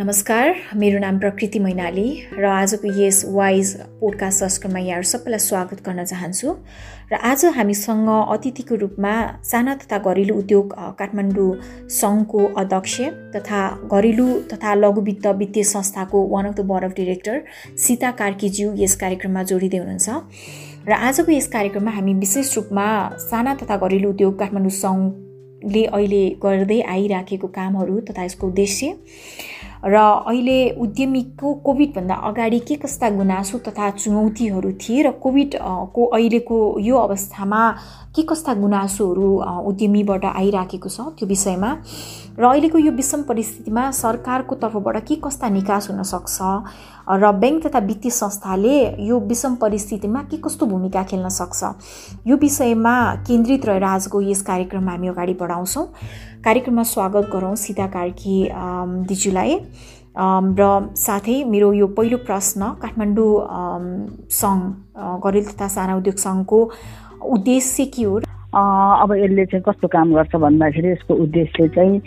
नमस्कार मेरो नाम प्रकृति मैनाली र आजको यस वाइज पोडकास्ट संस्करणमा यहाँहरू सबैलाई स्वागत गर्न चाहन्छु। र आज हामीसँग अतिथिको रूपमा साना तथा घरेलु उद्योग काठमाडौँ सङ्घको अध्यक्ष तथा घरेलु तथा लघुवित्त वित्तीय संस्थाको one of the board of director Sita कार्कीज्यू यस कार्यक्रममा जोडिँदै हुनुहुन्छ। र आजको यस कार्यक्रममा हामी विशेष रूपमा साना तथा घरेलु उद्योग काठमाडौँ सङ्घले अहिले गर्दै आइराखेको कामहरू तथा यसको उद्देश्य र अहिले उद्यमीको कोभिडभन्दा अगाडि के कस्ता गुनासो तथा चुनौतीहरू थिए र कोभिडको अहिलेको यो अवस्थामा के कस्ता गुनासोहरू उद्यमीबाट आइराखेको छ त्यो विषयमा? र अहिलेको यो विषम परिस्थितिमा सरकारको तर्फबाट के कस्ता निकास हुनसक्छ र ब्याङ्क तथा वित्तीय संस्थाले यो विषम परिस्थितिमा के कस्तो भूमिका खेल्न सक्छ? यो विषयमा केन्द्रित रहेर आजको यस कार्यक्रममा हामी अगाडि बढाउँछौँ। कार्यक्रममा स्वागत गरौँ सीता कार्की दिजुलाई। र साथै मेरो यो पहिलो प्रश्न काठमाडौँ सङ्घ घरेलु तथा साना उद्योग सङ्घको उद्देश्य के हो अब यसले चाहिँ कस्तो काम गर्छ भन्दाखेरि यसको उद्देश्य चाहिँ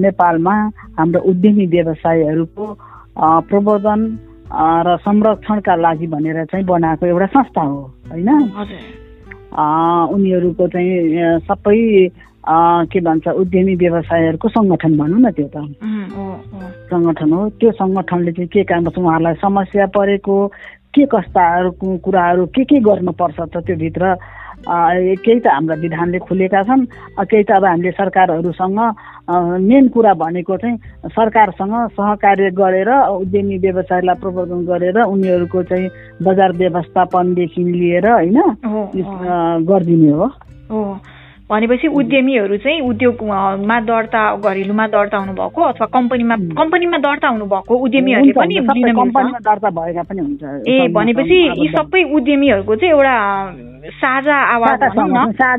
नेपालमा हाम्रो उद्यमी व्यवसायहरूको प्रवर्धन र संरक्षणका लागि भनेर चाहिँ बनाएको एउटा संस्था हो होइन? उनीहरूको चाहिँ सबै के भन्छ उद्यमी व्यवसायहरूको सङ्गठन भनौँ न त्यो त। सङ्गठन हो। त्यो सङ्गठनले चाहिँ के काम गर्छ? उहाँहरूलाई समस्या परेको के कस्ताहरू कुराहरू के के गर्नुपर्छ त त्योभित्र? केही त हाम्रा विधानले खुलेका छन्। केही त अब हामीले सरकारहरूसँग मेन कुरा भनेको चाहिँ सरकारसँग सहकार्य गरेर उद्यमी व्यवसायलाई प्रवर्धन गरेर उनीहरूको चाहिँ बजार व्यवस्थापनदेखि लिएर होइन गरिदिने हो। भनेपछि उद्यमीहरू चाहिँ उद्योगमा दर्ता घरेलुमा दर्ता हुनुभएको अथवा कम्पनीमा कम्पनीमा दर्ता हुनुभएको उद्यमीहरूले पनि ए भनेपछि यी सबै उद्यमीहरूको चाहिँ एउटा साझा आवाज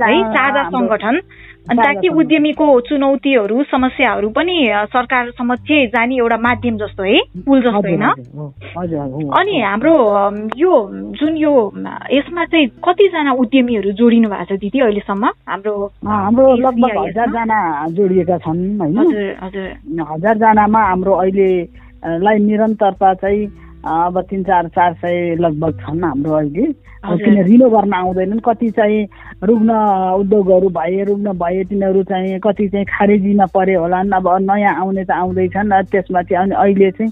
है साझा सङ्गठन अनि ताकि उद्यमीको चुनौतीहरू समस्याहरू पनि सरकार समक्ष जाने एउटा माध्यम जस्तो है? पुल जस्तो होइन? अनि हाम्रो यो जुन यो यसमा चाहिँ कतिजना उद्यमीहरू जोडिनु भएको छ दिदी अहिलेसम्म? हाम्रो हाम्रो लगभग हजारजना जोडिएका छन् होइन? हजुर हजारजनामा हाम्रो अहिलेलाई निरन्तरता चाहिँ अब तिन चार चार सय लगभग छन् हाम्रो अहिले। किन रिनो गर्न आउँदैनन्? कति चाहिँ रुग्न उद्योगहरू भए रुग्न भए तिनीहरू चाहिँ कति चाहिँ खारेजीमा परे होलान्? अब नयाँ आउने त आउँदैछन्। त्यसमा चाहिँ अनि अहिले चाहिँ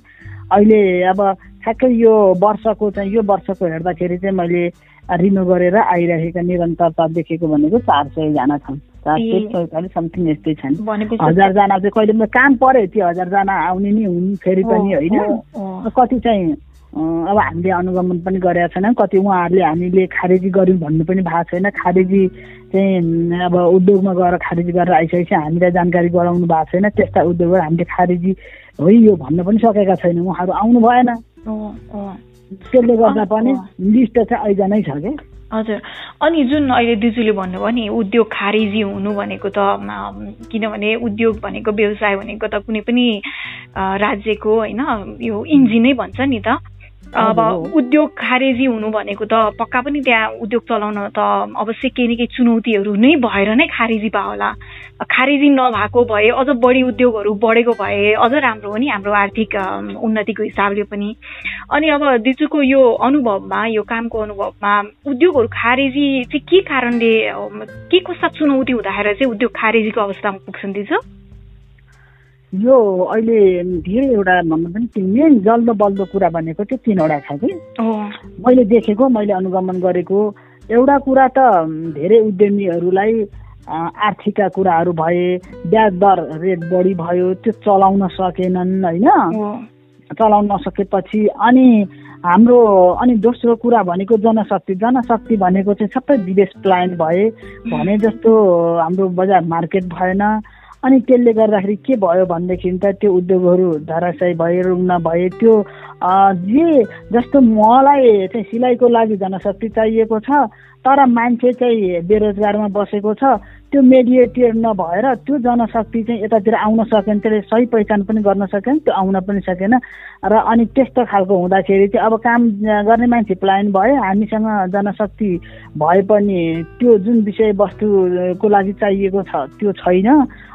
अहिले अब ठ्याक्कै यो वर्षको चाहिँ यो वर्षको हेर्दाखेरि चाहिँ मैले रिनो गरेर आइरहेका निरन्तरता देखेको भनेको चार सयजना छन्। चार सय पैँतालिस समथिङ यस्तै छन्। हजारजना चाहिँ कहिले पनि काम पऱ्यो त्यो हजारजना आउने नि हुन् फेरि पनि होइन। कति चाहिँ अब हामीले अनुगमन पनि गरेका छैनौँ। कति उहाँहरूले हामीले खारेजी गऱ्यौँ भन्नु पनि भएको छैन। खारेजी चाहिँ अब उद्योगमा गएर खारेजी गरेर आइसकेपछि हामीलाई जानकारी गराउनु भएको छैन। त्यस्ता उद्योगहरू हामीले खारेजी हो यो भन्न पनि सकेका छैनौँ। उहाँहरू आउनु भएन। त्यसले गर्दा पनि लिस्ट चाहिँ अहिले नै छ क्या हजुर। अनि जुन अहिले दिजुले भन्नुभयो नि उद्योग खारेजी हुनु भनेको त किनभने उद्योग भनेको व्यवसाय भनेको त कुनै पनि राज्यको होइन यो इन्जिनै भन्छ नि त। अब उद्योग खारेजी हुनु भनेको त पक्का पनि त्यहाँ उद्योग चलाउन त अवश्य केही न केही चुनौतीहरू नै भएर नै खारेजी भयो होला। खारेजी नभएको भए अझ बढी उद्योगहरू बढेको भए अझ राम्रो हो नि हाम्रो आर्थिक उन्नतिको हिसाबले पनि। अनि अब दिजुको यो अनुभवमा यो कामको अनुभवमा उद्योगहरू खारेजी चाहिँ के कारणले के कस्ता चुनौती हुँदाखेरि चाहिँ उद्योग खारेजीको अवस्थामा पुग्छन् दिजु? यो अहिले धेरै एउटा भन्नु पनि मेन जल्दो बल्दो कुरा भनेको चाहिँ तिनवटा छ कि। मैले देखेको मैले अनुगमन गरेको एउटा कुरा त धेरै उद्यमीहरूलाई आर्थिकका कुराहरू भए ब्याज दर रेट बढी भयो त्यो चलाउन सकेनन् होइन? चलाउन नसकेपछि अनि हाम्रो अनि दोस्रो कुरा भनेको जनशक्ति। जनशक्ति भनेको चाहिँ सबै विदेश प्लान भए भने जस्तो हाम्रो बजार मार्केट भएन अनि त्यसले गर्दाखेरि के भयो भनेदेखि त त्यो उद्योगहरू धराशयी भए रुग्न भए त्यो जे जस्तो मलाई चाहिँ सिलाइको लागि जनशक्ति चाहिएको छ तर मान्छे चाहिँ बेरोजगारमा बसेको छ त्यो मेडिएटर नभएर त्यो जनशक्ति चाहिँ यतातिर आउन सकेन त्यसले सही पहिचान पनि गर्न सकेन त्यो आउन पनि सकेन। र अनि त्यस्तो खालको हुँदाखेरि चाहिँ अब काम गर्ने मान्छे पलायन भयो हामीसँग जनशक्ति भए पनि त्यो जुन विषयवस्तुको लागि चाहिएको छ त्यो छैन।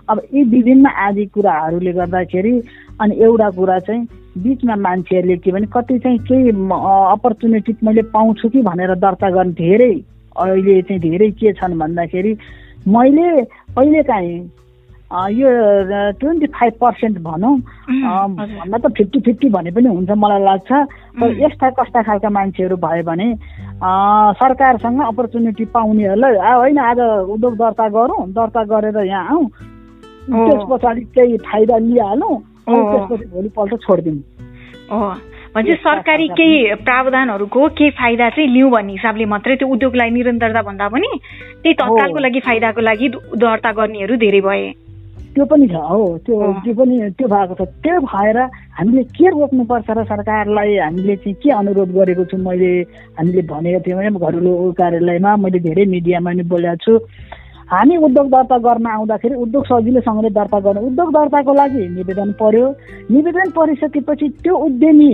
अब यी विभिन्न आदि कुराहरूले गर्दाखेरि अनि एउटा कुरा चाहिँ बिचमा मान्छेहरूले के भने कति चाहिँ केही अपर्च्युनिटी मैले पाउँछु कि भनेर दर्ता गर्ने धेरै अहिले चाहिँ धेरै के छन् भन्दाखेरि मैले कहिलेकाहीँ यो ट्वेन्टी फाइभ पर्सेन्ट भनौँ भन्दा त फिफ्टी फिफ्टी भने पनि हुन्छ मलाई लाग्छ। तर यस्ता कस्ता खालका मान्छेहरू भयो भने सरकारसँग अपर्च्युनिटी पाउनेहरूलाई होइन आज उद्योग दर्ता गरौँ दर्ता गरेर यहाँ आउँ। त्यस पछाडि केही फाइदा लिइहालौँ। त्यसपछि भोलिपल्ट छोडिदिउँ। भने सरकारी केही प्रावधानहरूको केही फाइदा चाहिँ लिउँ भन्ने हिसाबले मात्रै त्यो उद्योगलाई निरन्तरता भन्दा पनि त्यही तत्कालको लागि फाइदाको लागि दर्ता गर्नेहरू धेरै भए। त्यो पनि छ हो। त्यो त्यो पनि त्यो भएको छ। त्यो भएर हामीले के रोक्नुपर्छ र सरकारलाई हामीले चाहिँ के अनुरोध गरेको छु मैले हामीले भनेको थियौँ भने घरेलु कार्यालयमा मैले धेरै मिडियामा पनि बोलेको छु। हामी उद्योग दर्ता गर्न आउँदाखेरि उद्योग सजिलोसँगले दर्ता गर्नु। उद्योग दर्ताको लागि निवेदन पर्यो। निवेदन परिसकेपछि त्यो उद्यमी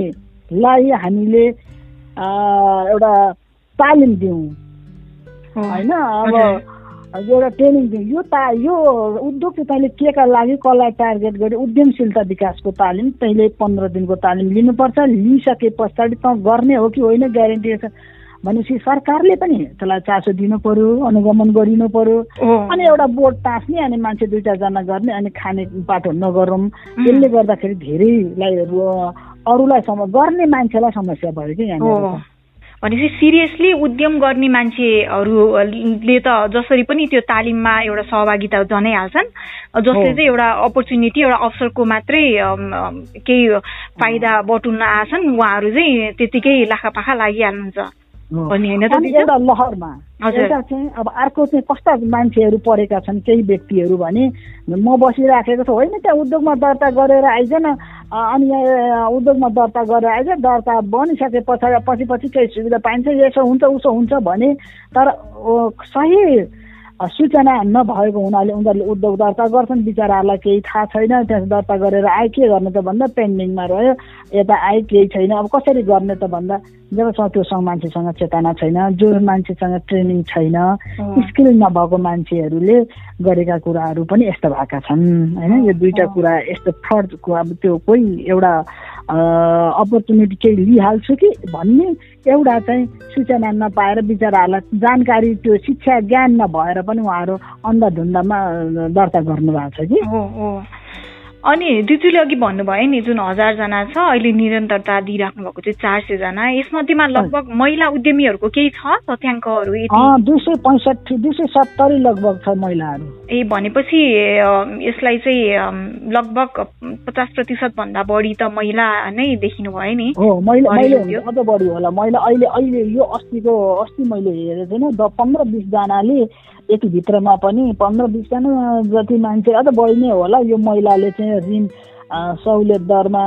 लाई हामीले एउटा तालिम दिउँ। होइन? अब एउटा ट्रेनिङ दिउँ। यो ता यो उद्योग चाहिँ तैँले के का लागि कसलाई टार्गेट गरी उद्यमशीलता विकासको तालिम तैँले पन्ध्र दिनको तालिम लिनुपर्छ। लिइसके पछाडि त गर्ने हो कि होइन? ग्यारेन्टी छ भनेपछि सरकारले पनि त्यसलाई चासो दिनु पर्यो अनुगमन गरिनु पर्यो। अनि एउटा बोर्ड टाँस्ने अनि मान्छे दुई चारजना गर्ने अनि खाने पाठो नगरौँ। त्यसले गर्दाखेरि धेरैलाई अरूलाई सम गर्ने मान्छेलाई समस्या भयो कि यहाँनिर भनेपछि सिरियसली उद्यम गर्ने मान्छेहरूले त जसरी पनि त्यो तालिममा एउटा सहभागिता जनाइहाल्छन् जसले चाहिँ एउटा अपर्च्युनिटी एउटा अवसरको मात्रै केही फाइदा बटुल्न आछन् उहाँहरू चाहिँ त्यतिकै लाखापाखा लागिहाल्नुहुन्छ। एउटा लहरमा। एउटा चाहिँ अब अर्को चाहिँ कस्ता मान्छेहरू परेका छन् केही व्यक्तिहरू भने म बसिराखेको छु। होइन त्यहाँ उद्योगमा दर्ता गरेर आइज न अनि उद्योगमा दर्ता गरेर आइज दर्ता बनिसके पछाडि पछि पछि केही सुविधा पाइन्छ यसो हुन्छ उसो हुन्छ भने तर सही सूचना नभएको हुनाले उनीहरूले उद्योग दर्ता गर्छन्। बिचराहरूलाई केही थाहा छैन। त्यहाँ दर्ता गरेर आए के गर्ने त भन्दा पेन्डिङमा रह्यो। यता आए केही छैन। अब कसरी गर्ने त भन्दा जबसम्म त्योसँग मान्छेसँग चेतना छैन जो मान्छेसँग ट्रेनिङ छैन स्किल नभएको मान्छेहरूले गरेका कुराहरू पनि यस्तो भएका छन्। होइन यो दुइटा कुरा यस्तो फ्रडको अब त्यो कोही एउटा अपर्च्युनिटी केही लिइहाल्छु कि भन्ने एउटा चाहिँ सूचना नपाएर बिचराहरूलाई जानकारी त्यो शिक्षा ज्ञान नभएर पनि उहाँहरू अन्धधुन्दामा दर्ता गर्नुभएको छ कि। अनि दिदीले अघि भन्नुभयो नि जुन हजारजना छ अहिले निरन्तरता दिइराख्नु भएको चाहिँ चार सयजना यसमध्येमा लगभग महिला उद्यमीहरूको केही छ तथ्याङ्कहरू दुई सय पैँसठी दुई सय सत्तरी लगभग छ महिलाहरू। ए भनेपछि यसलाई चाहिँ लगभग पचास प्रतिशत भन्दा बढी त महिला नै देखिनु भयो नि। अझ बढी होला। मैले अहिले अहिले यो अस्तिको अस्ति मैले हेरेको थिएन पन्ध्र बिसजनाले यतिभित्रमा पनि पन्ध्र बिसजना जति मान्छे अझ बढी नै होला यो महिलाले चाहिँ ऋण सहुलियत दरमा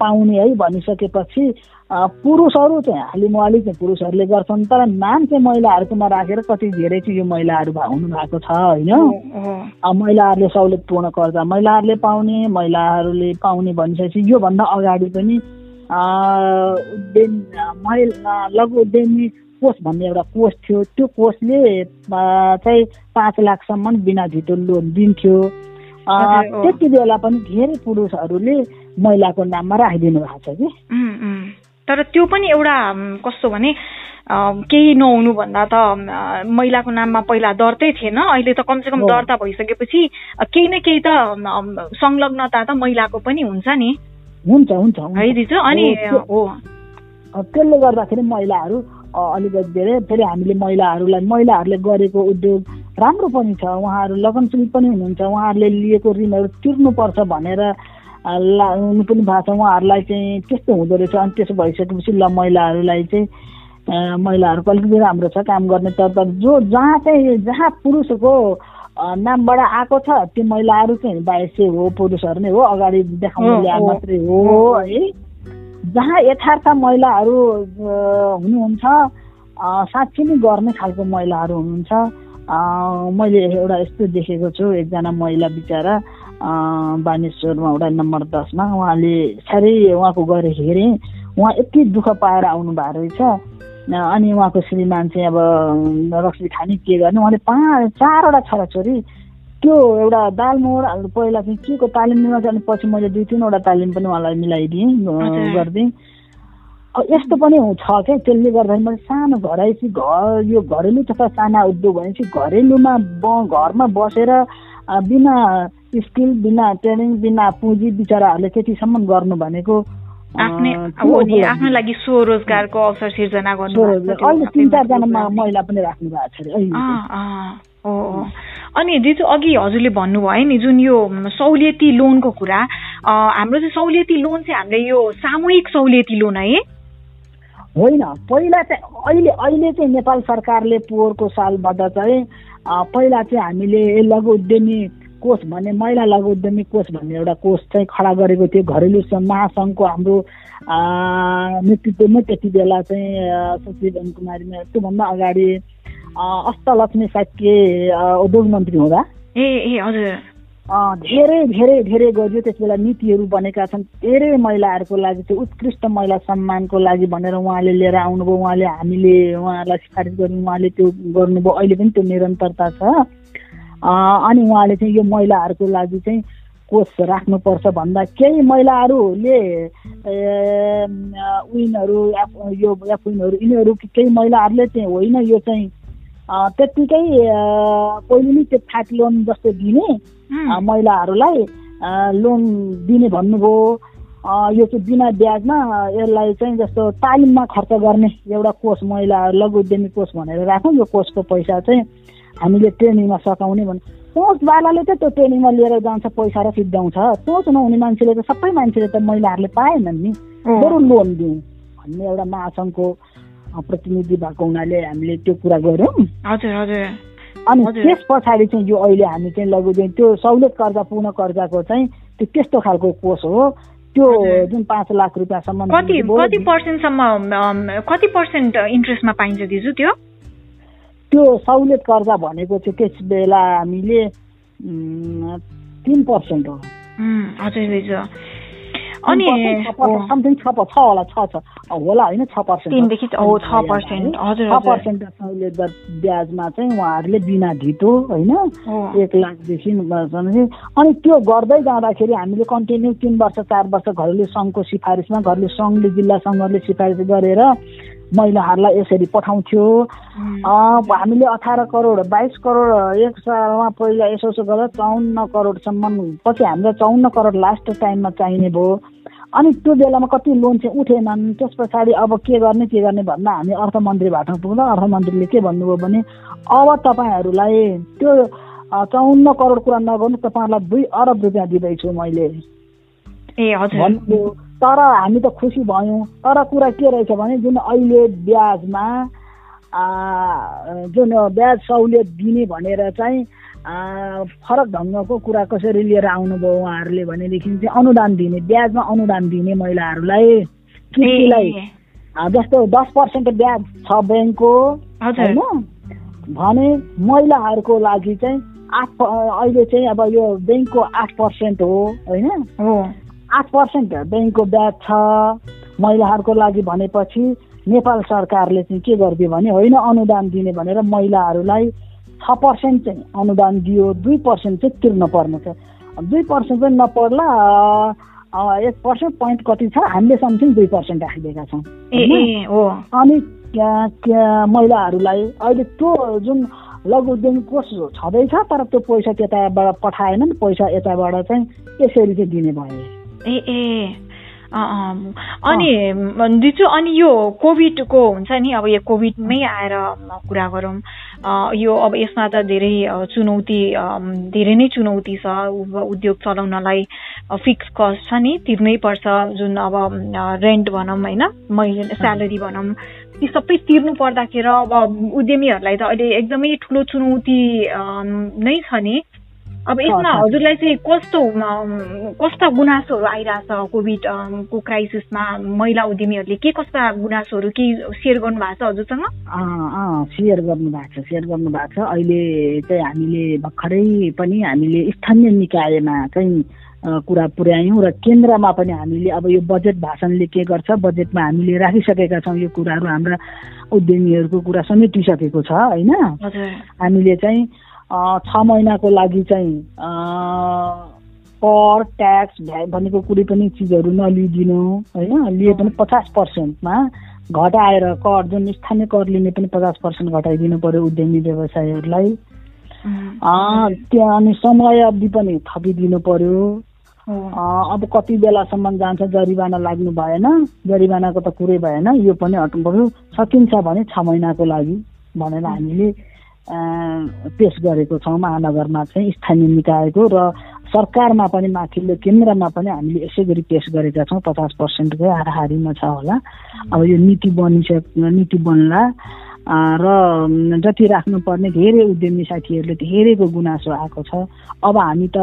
पाउने है भनिसकेपछि पुरुषहरू चाहिँ हालिमुहाली चाहिँ पुरुषहरूले गर्छन् तर नाम चाहिँ महिलाहरूकोमा राखेर कति धेरै चाहिँ यो महिलाहरू हुनु भएको छ होइन? महिलाहरूले सहुलियत पूर्ण कर्जा महिलाहरूले पाउने महिलाहरूले पाउने भनिसकेपछि योभन्दा अगाडि पनि महिला लघु उद्यमी कोष भन्ने एउटा कोष थियो। त्यो कोषले चाहिँ पाँच लाखसम्म बिना धितो लोन दिन्थ्यो। त्यति बेला पनि धेरै पुरुषहरूले महिलाको नाममा राखिदिनु भएको छ कि। तर त्यो पनि एउटा कस्तो भने केही नहुनु भन्दा त महिलाको नाममा पहिला दर्तै थिएन। अहिले त कमसेकम दर्ता भइसकेपछि केही न केही त संलग्नता त महिलाको पनि हुन्छ नि। हुन्छ हुन्छ है दिजु अनि हो त्यसले गर्दाखेरि महिलाहरू अलिकति धेरै फेरि हामीले महिलाहरूलाई महिलाहरूले गरेको उद्योग राम्रो पनि छ। उहाँहरू लगनशील पनि हुनुहुन्छ। उहाँहरूले लिएको ऋणहरू तिर्नुपर्छ भनेर ला हुनु पनि भएको छ। उहाँहरूलाई चाहिँ त्यस्तो हुँदो रहेछ। अनि त्यसो भइसकेपछि ल महिलाहरूलाई चाहिँ महिलाहरूको अलिकति राम्रो छ काम गर्ने तर जो जहाँ चाहिँ जहाँ पुरुषको नामबाट आएको छ त्यो महिलाहरू चाहिँ बाइसै हो पुरुषहरू नै हो। अगाडि देखाउनु ल्याए मात्रै हो है। जहाँ यथार्थ महिलाहरू हुनुहुन्छ साँच्ची नै गर्ने खालको महिलाहरू हुनुहुन्छ। मैले एउटा यस्तो देखेको छु एकजना महिला बिचरा बानेश्वरमा वडा नम्बर दसमा उहाँले साह्रै उहाँको गएर हेरेँ उहाँ यति दुःख पाएर आउनु भएको रहेछ अनि उहाँको श्रीमान चाहिँ अब रक्सी खाने के गर्ने उहाँले पाँच चारवटा छोराछोरी त्यो एउटा दाल मोड पहिला चाहिँ के को तालिम लिन जाने पछि मैले दुई तिनवटा तालिम पनि उहाँलाई मिलाइदिएँ गरिदिएँ। यस्तो पनि छ क्या त्यसले गर्दाखेरि मैले सानो घरैसी घर यो घरेलु तथा साना उद्योग भनेपछि घरेलुमा ब घरमा बसेर बिना स्किल बिना ट्रेनिङ बिना पुँजी बिचराहरूले त्यतिसम्म गर्नु भनेको आफ्नो लागि स्वरोजगारको अवसर सिर्जना गर्नु अहिले तिन चारजना महिला पनि राख्नु भएको छ हो। अनि दिजु अघि हजुरले भन्नुभयो नि जुन यो सहुलियती लोनको कुरा हाम्रो चाहिँ सहुलियती लोन चाहिँ हाम्रो यो सामूहिक सहुलियती लोन है? होइन पहिला चाहिँ अहिले अहिले चाहिँ नेपाल सरकारले पोहोरको सालबाट चाहिँ पहिला चाहिँ हामीले लघु उद्यमी कोष भन्ने महिला लघु उद्यमी कोष भन्ने एउटा कोष चाहिँ खडा गरेको थियो। घरेलु महासङ्घको हाम्रो नेतृत्वमै त्यति बेला चाहिँ सचिव कुमारीमा त्योभन्दा अगाडि अष्टलक्ष्मी साक्य उद्योग मन्त्री हुँदा? ए ए हजुर। धेरै धेरै धेरै गरियो। त्यस बेला नीतिहरू बनेका छन्। धेरै महिलाहरूको लागि चाहिँ उत्कृष्ट महिला सम्मानको लागि भनेर उहाँले लिएर आउनुभयो। उहाँले हामीले उहाँलाई सिफारिस गर्नु उहाँले त्यो गर्नुभयो। अहिले पनि त्यो निरन्तरता छ। अनि उहाँले चाहिँ यो महिलाहरूको लागि चाहिँ कोष राख्नुपर्छ भन्दा केही महिलाहरूले विनहरू यो एफविनहरू यिनीहरू केही महिलाहरूले चाहिँ होइन। यो चाहिँ त्यत्तिकै पहिले नै त्यो फ्याट लोन जस्तो दिने महिलाहरूलाई लोन दिने भन्नुभयो। यो चाहिँ बिना ब्याजमा यसलाई चाहिँ जस्तो तालिममा खर्च गर्ने एउटा कोष महिला लघु उद्यमी कोष भनेर राखौँ। यो कोषको पैसा चाहिँ हामीले ट्रेनिङमा सकाउने भन्नु सोचवालाले त त्यो ट्रेनिङमा लिएर जान्छ पैसा र सिद्धाउँछ सोच नहुने मान्छेले त सबै मान्छेले त महिलाहरूले पाएनन् नि। बरु लोन दिउँ भन्ने एउटा महासङ्घको प्रतिनिधि भएको हुनाले हामीले त्यो कुरा गऱ्यौँ। हजुर हजुर। अनि त्यस पछाडि चाहिँ यो अहिले हामी चाहिँ लघु त्यो सहुलियत कर्जा पूर्ण कर्जाको चाहिँ त्यो त्यस्तो खालको कोष हो। त्यो जुन पाँच लाख रुपियाँसम्म कति कति पर्सेन्टसम्म कति पर्सेन्ट इन्ट्रेस्टमा पाइन्छ दिजु त्यो? त्यो सहुलियत कर्जा भनेको चाहिँ त्यस बेला हामीले तिन पर्सेन्ट हो। हजुर अनि समथिङ छ छ होला छ छ होला होइन छ पर्सेन्ट छ पर्सेन्ट हजुर छ पर्सेन्ट ब्याजमा चाहिँ उहाँहरूले बिना धितो होइन एक लाखदेखि अनि त्यो गर्दै जाँदाखेरि हामीले कन्टिन्यू तिन वर्ष चार वर्ष घरेलु सङ्घको सिफारिसमा घरेलु सङ्घले जिल्ला सङ्घहरूले सिफारिस गरेर महिलाहरूलाई यसरी पठाउँथ्यो। हामीले अठार करोड बाइस करोड एक सालमा पहिला यसो यसो गरेर चौन्न करोडसम्म पछि हामीलाई चौन्न करोड लास्ट टाइममा चाहिने भयो। अनि त्यो बेलामा कति लोन चाहिँ उठेनन् त्यस पछाडि अब के गर्ने के गर्ने भन्दा हामी अर्थमन्त्री भएको पुग्दा अर्थमन्त्रीले के भन्नुभयो भने अब तपाईँहरूलाई त्यो चौन्न करोड कुरा नगर्नु तपाईँहरूलाई दुई अरब रुपियाँ दिँदैछु मैले। ए भन्नुभयो। तर हामी त खुसी भयौँ। तर कुरा के रहेछ भने जुन अहिले ब्याजमा जुन ब्याज सहुलियत दिने भनेर चाहिँ फरक ढङ्गको कुरा कसरी लिएर आउनुभयो उहाँहरूले भनेदेखि चाहिँ अनुदान दिने ब्याजमा अनुदान दिने महिलाहरूलाई किस्तीलाई जस्तो दस पर्सेन्ट ब्याज छ ब्याङ्कको होइन? भने महिलाहरूको लागि चाहिँ आठ अहिले चाहिँ अब यो ब्याङ्कको आठ पर्सेन्ट हो होइन? आठ पर्सेन्ट ब्याङ्कको ब्याज छ महिलाहरूको लागि भनेपछि नेपाल सरकारले चाहिँ के गरिदियो भने होइन अनुदान दिने भनेर महिलाहरूलाई छ पर्सेन्ट चाहिँ अनुदान दियो दुई पर्सेन्ट चाहिँ तिर्न पर्ने छ। दुई पर्सेन्ट चाहिँ नपर्ला एक पर्सेन्ट पोइन्ट कति छ हामीले समथिङ दुई पर्सेन्ट राखिदिएका छौँ। अनि महिलाहरूलाई अहिले त्यो जुन लघु उद्यमी कोष छँदैछ तर त्यो पैसा त्यताबाट पठाएनन् पैसा यताबाट चाहिँ यसरी चाहिँ दिने भयो। ए ए अनि दिचु अनि यो कोभिडको हुन्छ नि अब यो कोभिडमै आएर कुरा गरौँ। यो अब यसमा त धेरै चुनौती धेरै नै चुनौती छ। उद्योग चलाउनलाई फिक्स कस्ट छ नि तिर्नै पर्छ। जुन अब रेन्ट भनौँ होइन? मैले स्यालेरी भनौँ ती सबै तिर्नु पर्दाखेरि अब उद्यमीहरूलाई त अहिले एकदमै ठुलो चुनौती नै छ नि। अब यसमा हजुरलाई चाहिँ कस्तो कस्ता गुनासोहरू आइरहेछ कोभिड को क्राइसिसमा महिला उद्यमीहरूले? के कस्ता गुनासोहरू के सेयर गर्नु भएको छ हजुरसँग? सेयर गर्नु भएको छ सेयर गर्नु भएको छ। अहिले चाहिँ हामीले भर्खरै पनि हामीले स्थानीय निकायमा चाहिँ कुरा पुर्यायौँ र केन्द्रमा पनि हामीले अब यो बजेट भाषणले के गर्छ बजेटमा हामीले राखिसकेका छौँ। यो कुराहरू हाम्रा उद्यमीहरूको कुरा समेटिसकेको छ होइन? हामीले चाहिँ छ महिनाको लागि चाहिँ कर ट्याक्स भ्या भनेको कुनै पनि चिजहरू नलिदिनु होइन? लिए पनि पचास पर्सेन्टमा घटाएर कर जुन स्थानीय कर लिने पनि पचास पर्सेन्ट घटाइदिनु पर्यो उद्यमी व्यवसायहरूलाई। त्यहाँ अनि समय अवधि पनि थपिदिनु पर्यो। अब कति बेलासम्म जान्छ जरिवाना लाग्नु भएन जरिवानाको त कुरै भएन यो पनि हट्नु पर्यो। सकिन्छ भने छ महिनाको लागि भनेर हामीले पेस गरेको छौँ महानगरमा चाहिँ स्थानीय निकायको र सरकारमा पनि माथिल्लो केन्द्रमा पनि हामीले यसै गरी पेस गरेका छौँ। पचास पर्सेन्टकै हाराहारीमा छ होला। अब यो नीति बनिसक नीति बन्ला। र जति राख्नुपर्ने धेरै उद्यमी साथीहरूले धेरैको गुनासो आएको छ। अब हामी त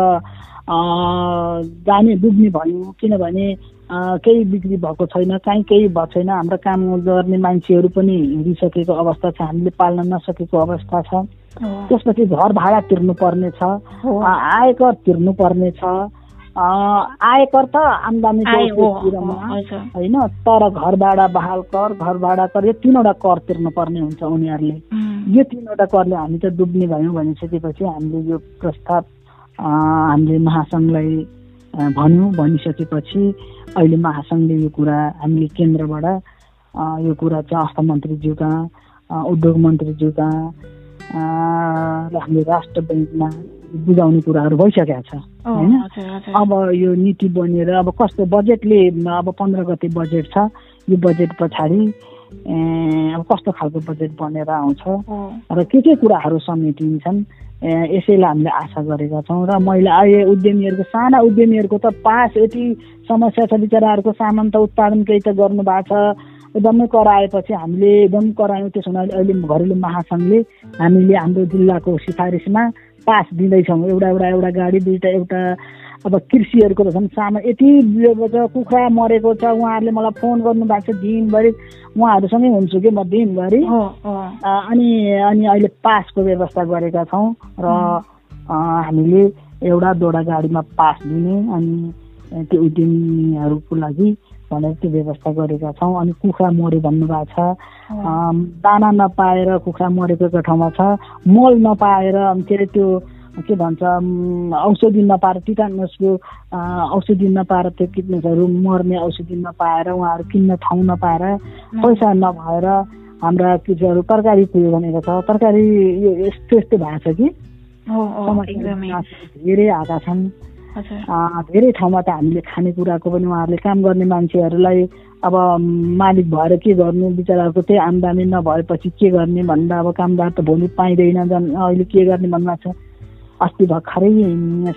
जाने डुब्ने भयो। किनभने केही बिक्री भएको छैन काहीँ केही भएको छैन। हाम्रो काम गर्ने मान्छेहरू पनि हिँडिसकेको अवस्था छ। हामीले पाल्न नसकेको अवस्था छ। त्यसपछि घर भाडा तिर्नु पर्ने छ आयकर तिर्नु पर्ने छ आयकर त आम्दानीको होइन तर घर भाडा बहाल कर घर भाडा कर। यो तिनवटा कर तिर्नु पर्ने हुन्छ उनीहरूले। यो तिनवटा करले हामी त डुब्ने भयौँ भनिसकेपछि हामीले यो प्रस्ताव हामीले महासङ्घलाई भन्यौँ भनिसकेपछि अहिले महासङ्घले यो कुरा हामीले केन्द्रबाट यो कुरा चाहिँ अर्थ मन्त्रीज्यूका उद्योग मन्त्रीज्यूका र हामीले राष्ट्र ब्याङ्कमा बुझाउने कुराहरू भइसकेको छ होइन? अब यो नीति बनेर अब कस्तो बजेटले अब पन्ध्र गते बजेट छ यो बजेट पछाडि अब कस्तो खालको बजेट बनेर आउँछ? र के के कुराहरू समेटिन्छन्? यसैलाई हामीले आशा गरेका छौँ र महिला अहिले उद्यमीहरूको साना उद्यमीहरूको त पास यति समस्या छ बिचराहरूको सामान त उत्पादन केही त गर्नु भएको छ। एकदमै कराएपछि हामीले एकदम करायौँ। त्यसो हुनाले अहिले घरेलु महासङ्घले हामीले हाम्रो जिल्लाको सिफारिसमा पास दिँदैछौँ। एउटा एउटा एउटा गाडी दुईवटा एउटा अब कृषिहरूको त झन् सामान यति छ कुखुरा मरेको छ। उहाँहरूले मलाई फोन गर्नुभएको छ दिनभरि। उहाँहरूसँगै हुन्छु कि म दिनभरि। अनि अनि अहिले पासको व्यवस्था गरेका छौँ र हामीले एउटा दुईवटा गाडीमा पास दिने अनि त्यो उद्यमीहरूको लागि भनेर त्यो व्यवस्था गरेका छौँ। अनि कुखुरा मऱ्यो भन्नुभएको छ। दाना नपाएर कुखुरा मरेको एउटा ठाउँमा छ मल नपाएर के अरे त्यो के भन्छ औषधि नपाएर टिटानसको औषधि नपाएर त्यो किटनेसहरू मर्ने औषधि नपाएर उहाँहरू किन्न ठाउँ नपाएर पैसा नभएर हाम्रा कृषिहरू तरकारी पुग्यो भनेको छ। तरकारी यो यस्तो यस्तो भएको छ कि? धेरै आएका छन्। धेरै ठाउँमा त हामीले खानेकुराको पनि उहाँहरूले काम गर्ने मान्छेहरूलाई अब मालिक भएर के गर्नु बिचराहरूको त्यही आम्दानी नभएपछि के गर्ने भन्दा अब कामदार त भोलि पाइँदैन झन् अहिले के गर्ने भन्नुभएको छ। अस्ति भर्खरै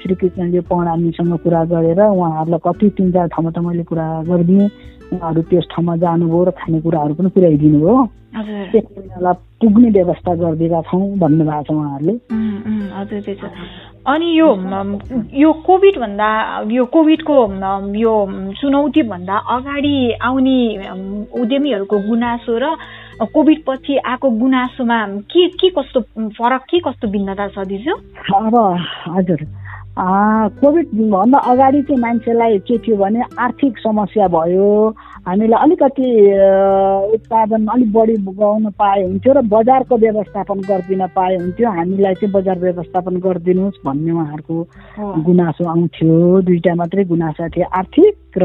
श्रीकृष्णले पौडामीसँग कुरा गरेर उहाँहरूलाई कति तिन चार ठाउँमा त मैले कुरा गरिदिएँ। उहाँहरू त्यस ठाउँमा जानुभयो र खानेकुराहरू पनि पुर्याइदिनु हो पुग्ने व्यवस्था गरिदिएका छौँ भन्नुभएको छ उहाँहरूले। हजुर त्यही अनि यो यो कोभिड भन्दा यो कोभिडको यो चुनौती भन्दा अगाडि आउने उद्यमीहरूको गुनासो र कोभिड पछि आएको गुनासोमा के के कस्तो फरक के कस्तो भिन्नता छ दिजु? अब हजुर। कोभिडभन्दा अगाडि चाहिँ मान्छेलाई के थियो भने आर्थिक समस्या भयो हामीलाई अलिकति उत्पादन अलिक बढी गाउन पाए हुन्थ्यो र बजारको व्यवस्थापन गरिदिन पाए हुन्थ्यो हामीलाई चाहिँ बजार व्यवस्थापन गरिदिनुहोस् भन्ने उहाँहरूको गुनासो आउँथ्यो। दुईवटा मात्रै गुनासो थियो आर्थिक र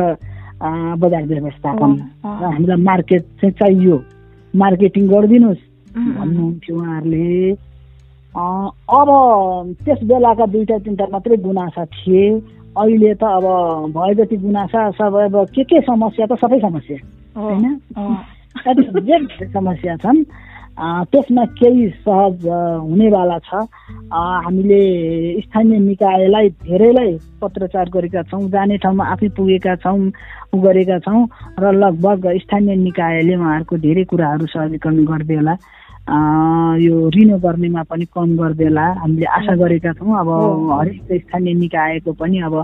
बजार व्यवस्थापन। र हामीलाई मार्केट चाहिँ चाहियो। मार्केटिङ गरिदिनुहोस् भन्नुहुन्थ्यो उहाँहरूले। अब त्यस बेलाका दुईवटा तिनवटा मात्रै गुनासा थिए। अहिले त अब भए जति गुनासा सब अब के के समस्या त सबै समस्या। होइन? जे समस्या छन्। त्यसमा केही सहज हुनेवाला छ। हामीले स्थानीय निकायलाई धेरैलाई पत्रचार गरेका छौँ जाने ठाउँमा आफै पुगेका छौँ गरेका छौँ र लगभग स्थानीय निकायले उहाँहरूको धेरै कुराहरू सहजीकरण गरिदिएला यो रिनो गर्नेमा पनि कम गरिदेला। हामीले आशा गरेका छौँ। अब हरेक स्थानीय निकायको पनि अब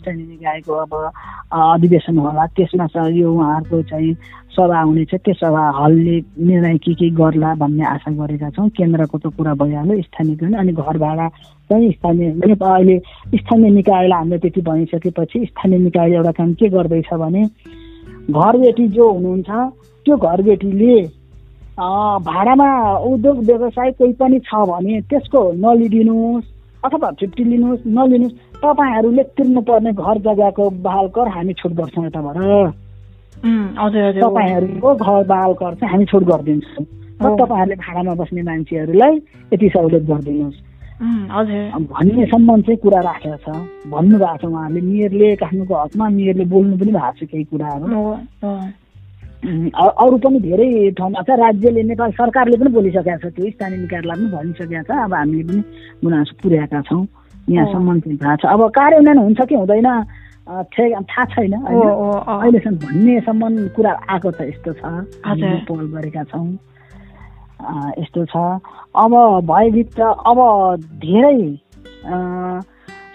स्थानीय निकायको अब अधिवेशन होला। त्यसमा चाहिँ यो उहाँहरूको चाहिँ सभा हुनेछ त्यो सभा हलले निर्णय के के गर्ला भन्ने आशा गरेका छौँ। केन्द्रको त कुरा भइहाल्यो स्थानीय अनि घर भाडा चाहिँ स्थानीय अहिले स्थानीय निकायलाई हामीले त्यति भनिसकेपछि स्थानीय निकायले एउटा काम के गर्दैछ भने घरबेटी जो हुनुहुन्छ त्यो घरबेटीले भाडामा उद्योग व्यवसाय कोही पनि छ भने त्यसको नलिदिनुहोस् अथवा फिफ्टी लिनुहोस् नलिनुहोस् तपाईँहरूले तिर्नुपर्ने घर जग्गाको बहाल कर हामी छुट गर्छौँ यताबाट। तपाईँहरूको घर बहाल कर चाहिँ हामी छुट गरिदिन्छौँ। र तपाईँहरूले भाडामा बस्ने मान्छेहरूलाई यति सहुलियत गरिदिनुहोस्। भन्नेसम्म चाहिँ कुरा राखेको छ। भन्नुभएको छ उहाँहरूले। मेयरले काठमाडौँको हकमा मेयरले बोल्नु पनि भएको छ केही कुराहरू। अरू पनि धेरै ठाउँमा छ। राज्यले नेपाल सरकारले पनि बोलिसकेको छ। त्यो स्थानीय निकायलाई पनि भनिसकेको छ। अब हामीले पनि गुनासो पुर्याएका छौँ। यहाँसम्म चाहिँ थाहा छ। अब कार्यान्वयन हुन्छ कि हुँदैन थाहा छैन अहिलेसम्म भन्नेसम्म कुरा आएको छ यस्तो छ। पहल गरेका छौँ। यस्तो छ। अब भयभित्र अब धेरै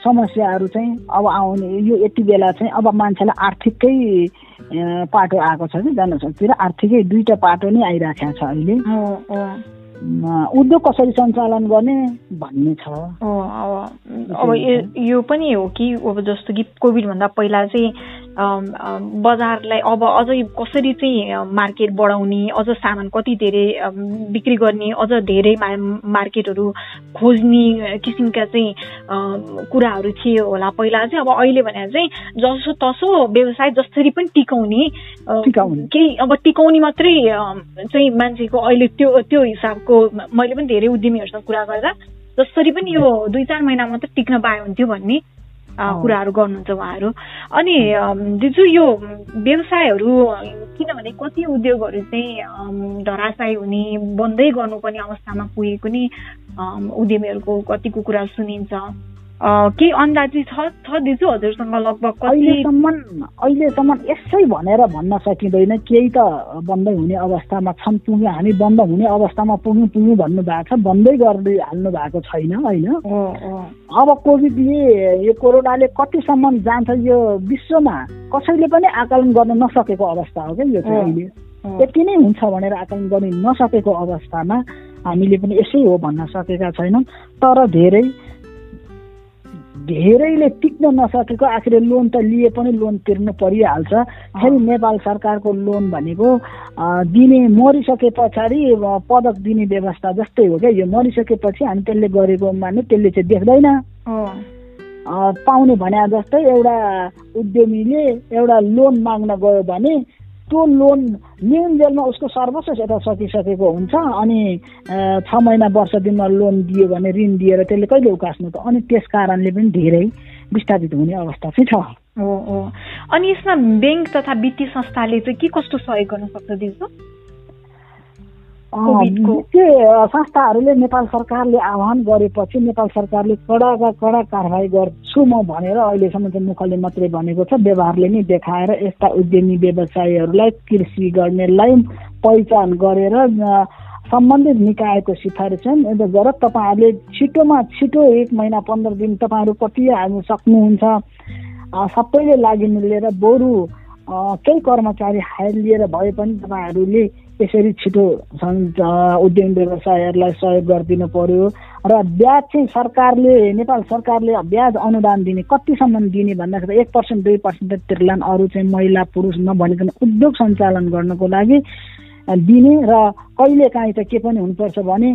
समस्याहरू चाहिँ अब आउने। यो यति बेला चाहिँ अब मान्छेलाई आर्थिकै पाटो आएको छ कि जनशक्ति र आर्थिकै दुईवटा पाटो नै आइराखेको छ अहिले। उद्योग कसरी सञ्चालन गर्ने भन्ने छ। अब यो पनि हो कि अब जस्तो कि कोभिडभन्दा पहिला चाहिँ बजारलाई अब अझै कसरी चाहिँ मार्केट बढाउने अझ सामान कति धेरै बिक्री गर्ने अझ धेरै मार्केटहरू खोज्ने किसिमका चाहिँ कुराहरू थियो होला। पहिला चाहिँ अब अहिले भने चाहिँ जसो तसो व्यवसाय जसरी पनि टिकाउने केही अब टिकाउने मात्रै चाहिँ मान्छेको अहिले त्यो त्यो हिसाबको मैले पनि धेरै उद्यमीहरूसँग कुरा गर्दा जसरी पनि यो दुई चार महिना मात्रै टिक्न पाए हुन्थ्यो भन्ने कुराहरू गर्नुहुन्छ उहाँहरू। अनि दिजु यो व्यवसायहरू किनभने कति उद्योगहरू चाहिँ धराशायी हुने बन्दै गर्नुपर्ने अवस्थामा पुगेको नि उद्यमीहरूको कतिको कुरा सुनिन्छ। केही अन्दाजी छ छ दिजु? हजुरसँग लगभग अहिलेसम्म अहिलेसम्म यसै भनेर भन्न सकिँदैन। केही त बन्दै हुने अवस्थामा छन् पुग्यो हामी बन्द हुने अवस्थामा पुग्यौँ पुग्यौँ भन्नुभएको छ। बन्दै गर्दै हाल्नु भएको छैन होइन? अब कोभिडले यो कोरोनाले कतिसम्म जान्छ यो विश्वमा कसैले पनि आकलन गर्न नसकेको अवस्था हो क्या यो चाहिँ अहिले। यति नै हुन्छ भनेर आकलन गर्न नसकेको अवस्थामा हामीले पनि यसै हो भन्न सकेका छैनौँ। तर धेरै धेरैले टिक्न नसकेको आखिर लोन त लिए पनि लोन तिर्नु परिहाल्छ। फेरि नेपाल सरकारको लोन भनेको दिने मरिसके पछाडि पदक दिने व्यवस्था जस्तै हो क्या। यो मरिसकेपछि हामी त्यसले गरेको माने त्यसले चाहिँ देख्दैन। पाउने भने जस्तै एउटा उद्यमीले एउटा लोन माग्न गयो भने त्यो लोन जेलमा उसको सर्वस्व यता सकिसकेको हुन्छ अनि छ महिना वर्ष दिनमा लोन दियो भने ऋण दिएर त्यसले कहिले उकास्नु त? अनि त्यस कारणले पनि धेरै विस्थापित हुने अवस्था चाहिँ छ। अनि यसमा ब्याङ्क तथा वित्तीय संस्थाले चाहिँ के कस्तो सहयोग गर्न सक्छ दिउँसो? संस्थाहरूले नेपाल सरकारले आह्वान गरेपछि नेपाल सरकारले कडाका कडा कारवाही गर्छु म भनेर अहिलेसम्म चाहिँ मुखले मात्रै भनेको छ। व्यवहारले नै देखाएर यस्ता उद्यमी व्यवसायीहरूलाई कृषि गर्नेलाई पहिचान गरेर सम्बन्धित निकायको सिफारिस चाहिँ गर तपाईँहरूले छिटोमा छिटो एक महिना पन्ध्र दिन तपाईँहरू कति हाल्नु सक्नुहुन्छ। सबैले लागि मिलेर बरु केही कर्मचारी हायर लिएर भए पनि तपाईँहरूले यसरी छिटो उद्यम व्यवसायहरूलाई सहयोग गरिदिनु पर्यो। र ब्याज चाहिँ सरकारले नेपाल सरकारले ब्याज अनुदान दिने कतिसम्म दिने भन्दाखेरि एक पर्सेन्ट दुई पर्सेन्ट तिर्लान अरू चाहिँ महिला पुरुष नभनिकन उद्योग सञ्चालन गर्नको लागि दिने र कहिले काहीँ त के पनि हुनुपर्छ भने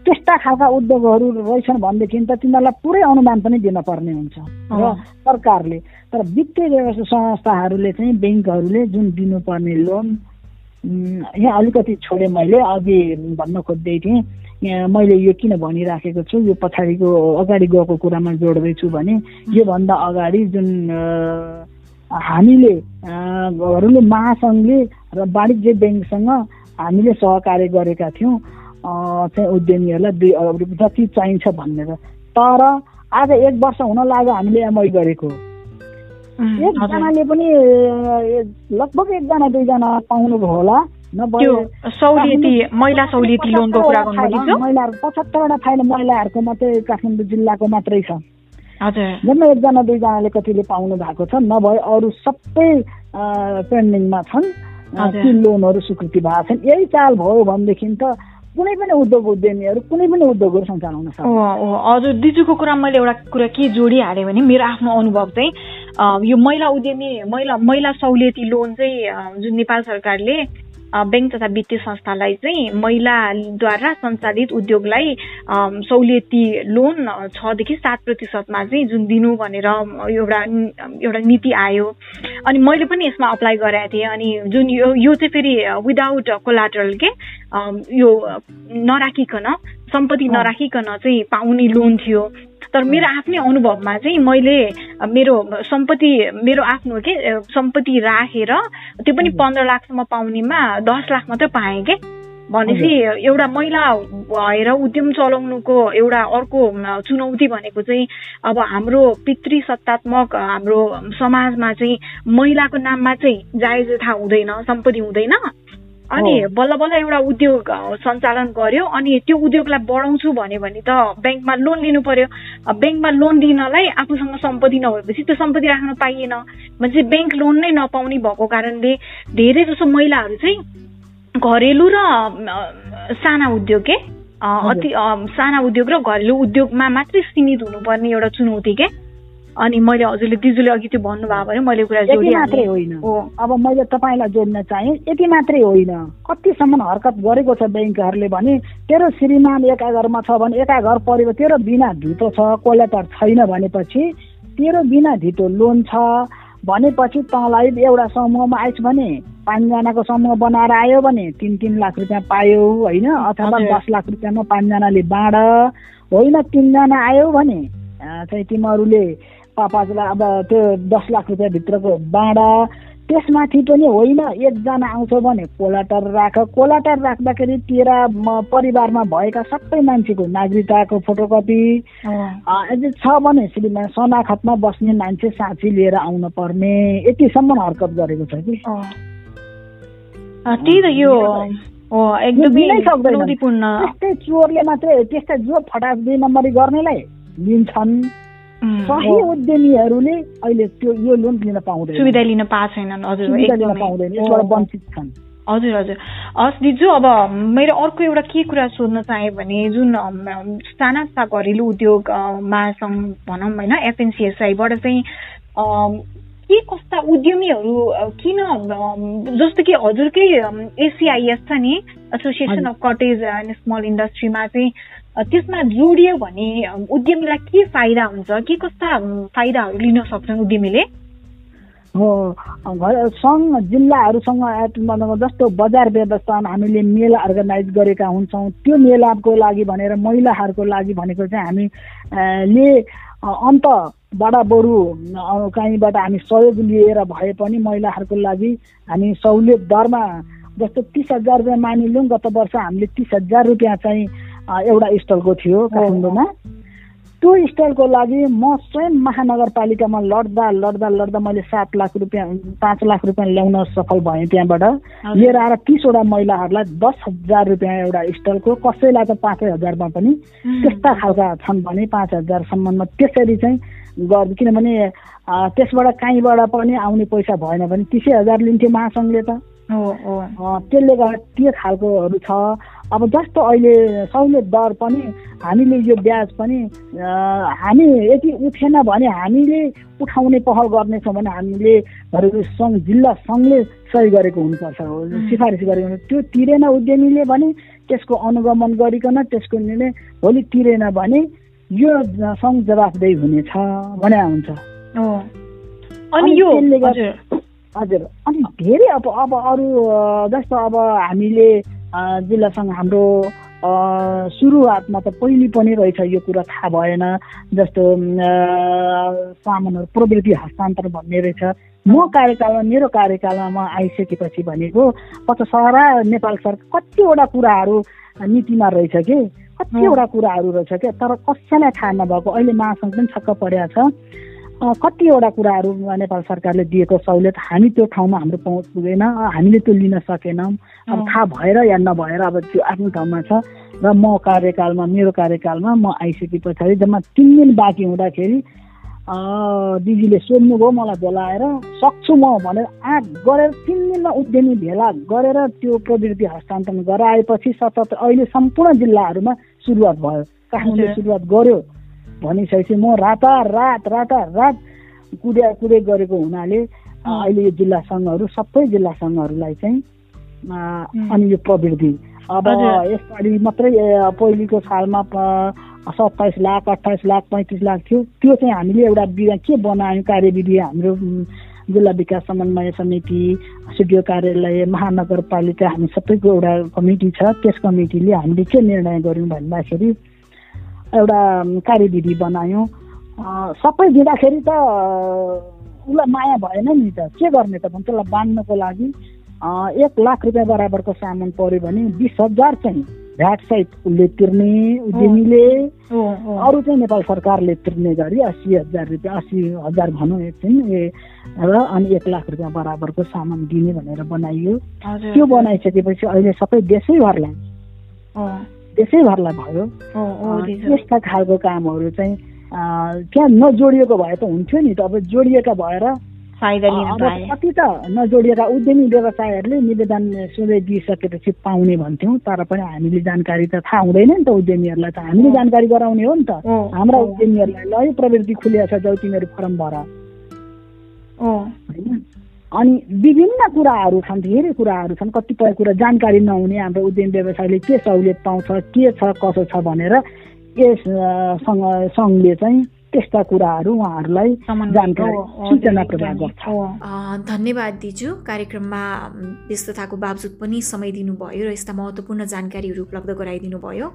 त्यस्ता खालका उद्योगहरू रहेछन् भनेदेखि त तिनीहरूलाई पुरै अनुदान पनि दिन पर्ने हुन्छ र सरकारले। तर वित्तीय व्यवस्था संस्थाहरूले चाहिँ ब्याङ्कहरूले जुन दिनुपर्ने लोन यहाँ अलिकति छोडेँ मैले अघि भन्न खोज्दै थिएँ। यहाँ मैले यो किन भनिराखेको छु यो पछाडिको अगाडि गएको कुरामा जोड्दैछु भने योभन्दा अगाडि जुन हामीले हरूले महासङ्घले र वाणिज्य ब्याङ्कसँग हामीले सहकार्य गरेका थियौँ चाहिँ उद्यमीहरूलाई दुई अरब रुपियाँ जति चाहिन्छ भनेर। तर आज एक वर्ष हुन लाग्यो हामीले एमआई गरेको। एकजनाले पनि लगभग एकजना दुईजना पाउनुभयो होला। पचहत्तरवटा फाइल महिलाहरूको मात्रै काठमाडौँ जिल्लाको मात्रै छ। जम्मै एकजना दुईजनाले कतिले पाउनु भएको छ। नभए अरू सबै पेन्डिङमा छन्। ती लोनहरू स्वीकृति भएको छन्। यही चाल भयो भनेदेखि त कुनै पनि उद्योग उद्यमीहरू कुनै पनि उद्योगहरू सञ्चालन हुन सक्छ हजुर दिजुको कुरा मैले एउटा कुरा के जोडिहालेँ भने मेरो आफ्नो अनुभव चाहिँ यो महिला उद्यमी महिला महिला सहुलियती लोन चाहिँ जुन नेपाल सरकारले ब्याङ्क तथा वित्तीय संस्थालाई चाहिँ महिलाद्वारा सञ्चालित उद्योगलाई सहुलियती लोन छदेखि सात प्रतिशतमा चाहिँ जुन दिनु भनेर एउटा एउटा नीति आयो। अनि मैले पनि यसमा अप्लाई गरेको थिएँ। अनि जुन यो यो चाहिँ फेरि विदाउट कोलाटरल के यो नराखिकन सम्पत्ति नराखिकन चाहिँ पाउने लोन थियो। तर मेरो आफ्नै अनुभवमा चाहिँ मैले मेरो सम्पत्ति मेरो आफ्नो के सम्पत्ति राखेर त्यो पनि पन्ध्र लाखसम्म पाउनेमा दस लाख मात्रै पाएँ के। भनेपछि एउटा महिला भएर उद्यम चलाउनुको एउटा अर्को चुनौती भनेको चाहिँ अब हाम्रो पितृ सत्तात्मक हाम्रो समाजमा चाहिँ महिलाको नाममा चाहिँ जायज थाहा हुँदैन सम्पत्ति हुँदैन। अनि बल्ल बल्ल एउटा उद्योग सञ्चालन गर्यो अनि त्यो उद्योगलाई बढाउँछु भन्यो भने त ब्याङ्कमा लोन लिनु पर्यो। ब्याङ्कमा लोन दिनलाई आफूसँग सम्पत्ति नभएपछि त्यो सम्पत्ति राख्न पाइएन। भने चाहिँ ब्याङ्क लोन नै नपाउने भएको कारणले धेरै जसो महिलाहरू चाहिँ घरेलु र साना उद्योग के अति साना उद्योग र घरेलु उद्योगमा मात्रै सीमित हुनुपर्ने एउटा चुनौती के? अनि मैले हजुरले दिजुले अघि त्यो भन्नुभयो भने मैले कुरा यति मात्रै होइन। अब मैले तपाईँलाई जोड्न चाहेँ यति मात्रै होइन। कतिसम्म हरकत गरेको छ ब्याङ्कहरूले भने तेरो श्रीमान एका घरमा छ भने एका घर परेको तेरो बिना धितो छ कोलेटर छैन भनेपछि तेरो बिना धितो लोन छ भनेपछि तँलाई एउटा समूहमा आइस् भने पाँचजनाको समूह बनाएर आयो भने तिन तिन लाख रुपियाँ पायो होइन? अथवा दस लाख रुपियाँमा पाँचजनाले बाँड होइन? तिनजना आयो भने चाहिँ तिमीहरूले पाँचलाई अब त्यो दस लाख रुपियाँभित्रको बाँडा त्यसमाथि पनि होइन एकजना आउँछ भने कोलाटर राख। कोलाटर राख्दाखेरि तेरा परिवारमा भएका सबै मान्छेको नागरिकताको फोटोकपी छ भने श्रीमान सनाखतमा बस्ने मान्छे साँची लिएर आउन पर्ने। यतिसम्म हरकत गरेको छ कि। त्यही त यो त्यस्तै चोरले मात्रै त्यस्तै जो फटाक दुई नम्बरी गर्नेलाई लिन्छन्। सही उद्यमीहरूले अहिले त्यो यो लोन लिन पाउँदैन। सुविधा लिन पाएको छैनन् हजुर लिन पाउँदैन यसबाट वञ्चित छन्। हजुर हजुर। हस् दिजु अब मेरो अर्को एउटा के कुरा सोध्न चाहेँ भने जुन साना सा घरेलु उद्योगमा सङ्घ भनौँ होइन एफएनसिएसआईबाट चाहिँ के कस्ता उद्यमीहरू किन जस्तो कि हजुरकै एसिआइएस छ नि association of cottage and small इन्डस्ट्रीमा चाहिँ त्यसमा जोडियो भने उद्यमीलाई के फाइदा हुन्छ के कस्ता फाइदाहरू लिन सक्छन् उद्यमीले? हो सङ्घ जिल्लाहरूसँग जस्तो बजार व्यवस्थापन हामीले मेला अर्गनाइज गरेका हुन्छौँ त्यो मेलाको लागि भनेर महिलाहरूको लागि भनेको चाहिँ हामीले अन्तबाट बरु कहीँबाट हामी सहयोग लिएर भए पनि महिलाहरूको लागि हामी सहुलियत दरमा जस्तो तिस हजार रुपियाँ मानिलिउँ गत वर्ष हामीले तिस हजार रुपियाँ चाहिँ एउटा स्टलको थियो काठमाडौँमा। त्यो स्टलको लागि म स्वयं महानगरपालिकामा लड्दा लड्दा लड्दा मैले सात लाख रुपियाँ पाँच लाख रुपियाँ ल्याउन सफल भएँ त्यहाँबाट। लिएर आएर तिसवटा महिलाहरूलाई दस हजार रुपियाँ एउटा स्टलको कसैलाई त पाँचै हजारमा पनि त्यस्ता खालका छन् भने पाँच हजारसम्ममा त्यसरी चाहिँ गर् किनभने त्यसबाट कहीँबाट पनि आउने पैसा भएन भने तिसै हजार लिन्थ्यो महासङ्घले त। त्यसले गर्दा त्यो खालकोहरू छ। अब जस्तो अहिले सहुलियत दर पनि हामीले यो ब्याज पनि हामी यति उठेन भने हामीले उठाउने पहल गर्नेछौँ भने हामीले सङ्घ जिल्ला सङ्घले सही गरेको हुनुपर्छ सिफारिस गरेको त्यो तिरेन उद्यमीले भने त्यसको अनुगमन गरिकन त्यसको निर्णय भोलि तिरेन भने यो सङ्घ जवाफदेही हुनेछ भने हुन्छ। अनि यो हजुर। अनि धेरै अब अब अरू जस्तो अब हामीले जिल्लासँग हाम्रो सुरुवातमा त पहिले पनि रहेछ यो कुरा थाहा भएन जस्तो सामानहरू प्रवृत्ति हस्तान्तरण भन्ने रहेछ। म कार्यकालमा मेरो कार्यकालमा म आइसकेपछि भनेको सारा नेपाल सरकार कतिवटा कुराहरू नीतिमा रहेछ कि? कतिवटा कुराहरू रहेछ क्या तर कसैलाई थाहा नभएको अहिले महासङ्घ पनि छक्क परेको छ। कतिवटा कुराहरू नेपाल सरकारले दिएको सहुलियत हामी त्यो ठाउँमा हाम्रो पहुँच पुगेन हामीले त्यो लिन सकेनौँ। अब थाहा भएर या नभएर अब त्यो आफ्नो ठाउँमा छ र म कार्यकालमा मेरो कार्यकालमा म आइसके पछाडि जम्मा तिन दिन बाँकी हुँदाखेरि दिदीले सोध्नुभयो मलाई बोलाएर सक्छु म भनेर आँट गरेर तिन दिनमा उद्यमी भेला गरेर त्यो प्रवृत्ति हस्तान्तरण गराएपछि सतहत्तर अहिले सम्पूर्ण जिल्लाहरूमा सुरुवात भयो। काठमाडौँले सुरुवात गर्यो। भनिसकेपछि म रातारात रातारात कुदे कुदे गरेको हुनाले अहिले यो जिल्ला सङ्घहरू सबै जिल्ला सङ्घहरूलाई चाहिँ अनि यो प्रवृत्ति अब यसपालि मात्रै पहिलेको सालमा सत्ताइस लाख अठाइस लाख पैँतिस लाख थियो। त्यो चाहिँ हामीले एउटा के बनायौँ कार्यविधि हाम्रो जिल्ला विकास समन्वय समिति सिडिओ कार्यालय महानगरपालिका हामी सबैको एउटा कमिटी छ। त्यस कमिटीले हामीले के निर्णय गऱ्यौँ भन्दाखेरि एउटा कार्यविधि बनायौँ। सबै दिँदाखेरि त उसलाई माया भएन नि त। के गर्ने त भने त्यसलाई बाँध्नको लागि एक लाख रुपियाँ बराबरको सामान पऱ्यो भने बिस हजार चाहिँ भ्याट सहित उसले तिर्ने उद्यमीले। अरू चाहिँ नेपाल सरकारले तिर्ने गरी अस्सी हजार रुपियाँ अस्सी हजार भनौँ एकछिन ए र अनि एक लाख रुपियाँ बराबरको सामान दिने भनेर बनाइयो। त्यो बनाइसकेपछि अहिले सबै देशैभरलाई देशैभरलाई भयो। यस्ता खालको कामहरू चाहिँ त्यहाँ नजोडिएको भए त हुन्थ्यो नि त। अब जोडिएका भएर कति त नजोडिएका उद्यमी व्यवसायहरूले निवेदन सोधै दिइसकेपछि पाउने भन्थ्यौँ तर पनि हामीले जानकारी त थाहा हुँदैन नि त उद्यमीहरूलाई त। हामीले जानकारी गराउने हो नि त। हाम्रा उद्यमीहरूलाई ल यो प्रवृत्ति खुलिया छ जाउ तिमीहरू फर्म भर। होइन? अनि विभिन्न कुराहरू छन् धेरै कुराहरू छन् कतिपय कुरा जानकारी नहुने हाम्रो उद्यम व्यवसायले के सहुलियत पाउँछ के छ कसो छ भनेर यस सङ्घले चाहिँ त्यस्ता कुराहरू उहाँहरूलाई जानकारी सूचना प्रदान गर्छ। धन्यवाद दिजु। कार्यक्रममा व्यस्तताको बावजुद पनि समय दिनुभयो र यस्ता महत्त्वपूर्ण जानकारीहरू उपलब्ध गराइदिनु भयो।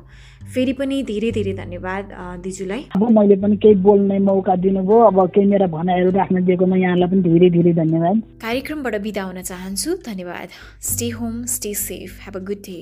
फेरि पनि धेरै धेरै धन्यवाद दिजुलाई। अब मैले पनि केही बोल्ने मौका दिनुभयो। अब केही मेरा भनाइहरू राख्न दिएकोमा यहाँलाई पनि धेरै धेरै धन्यवाद। कार्यक्रमबाट बिदा हुन चाहन्छु। धन्यवाद। Stay home stay safe have a good day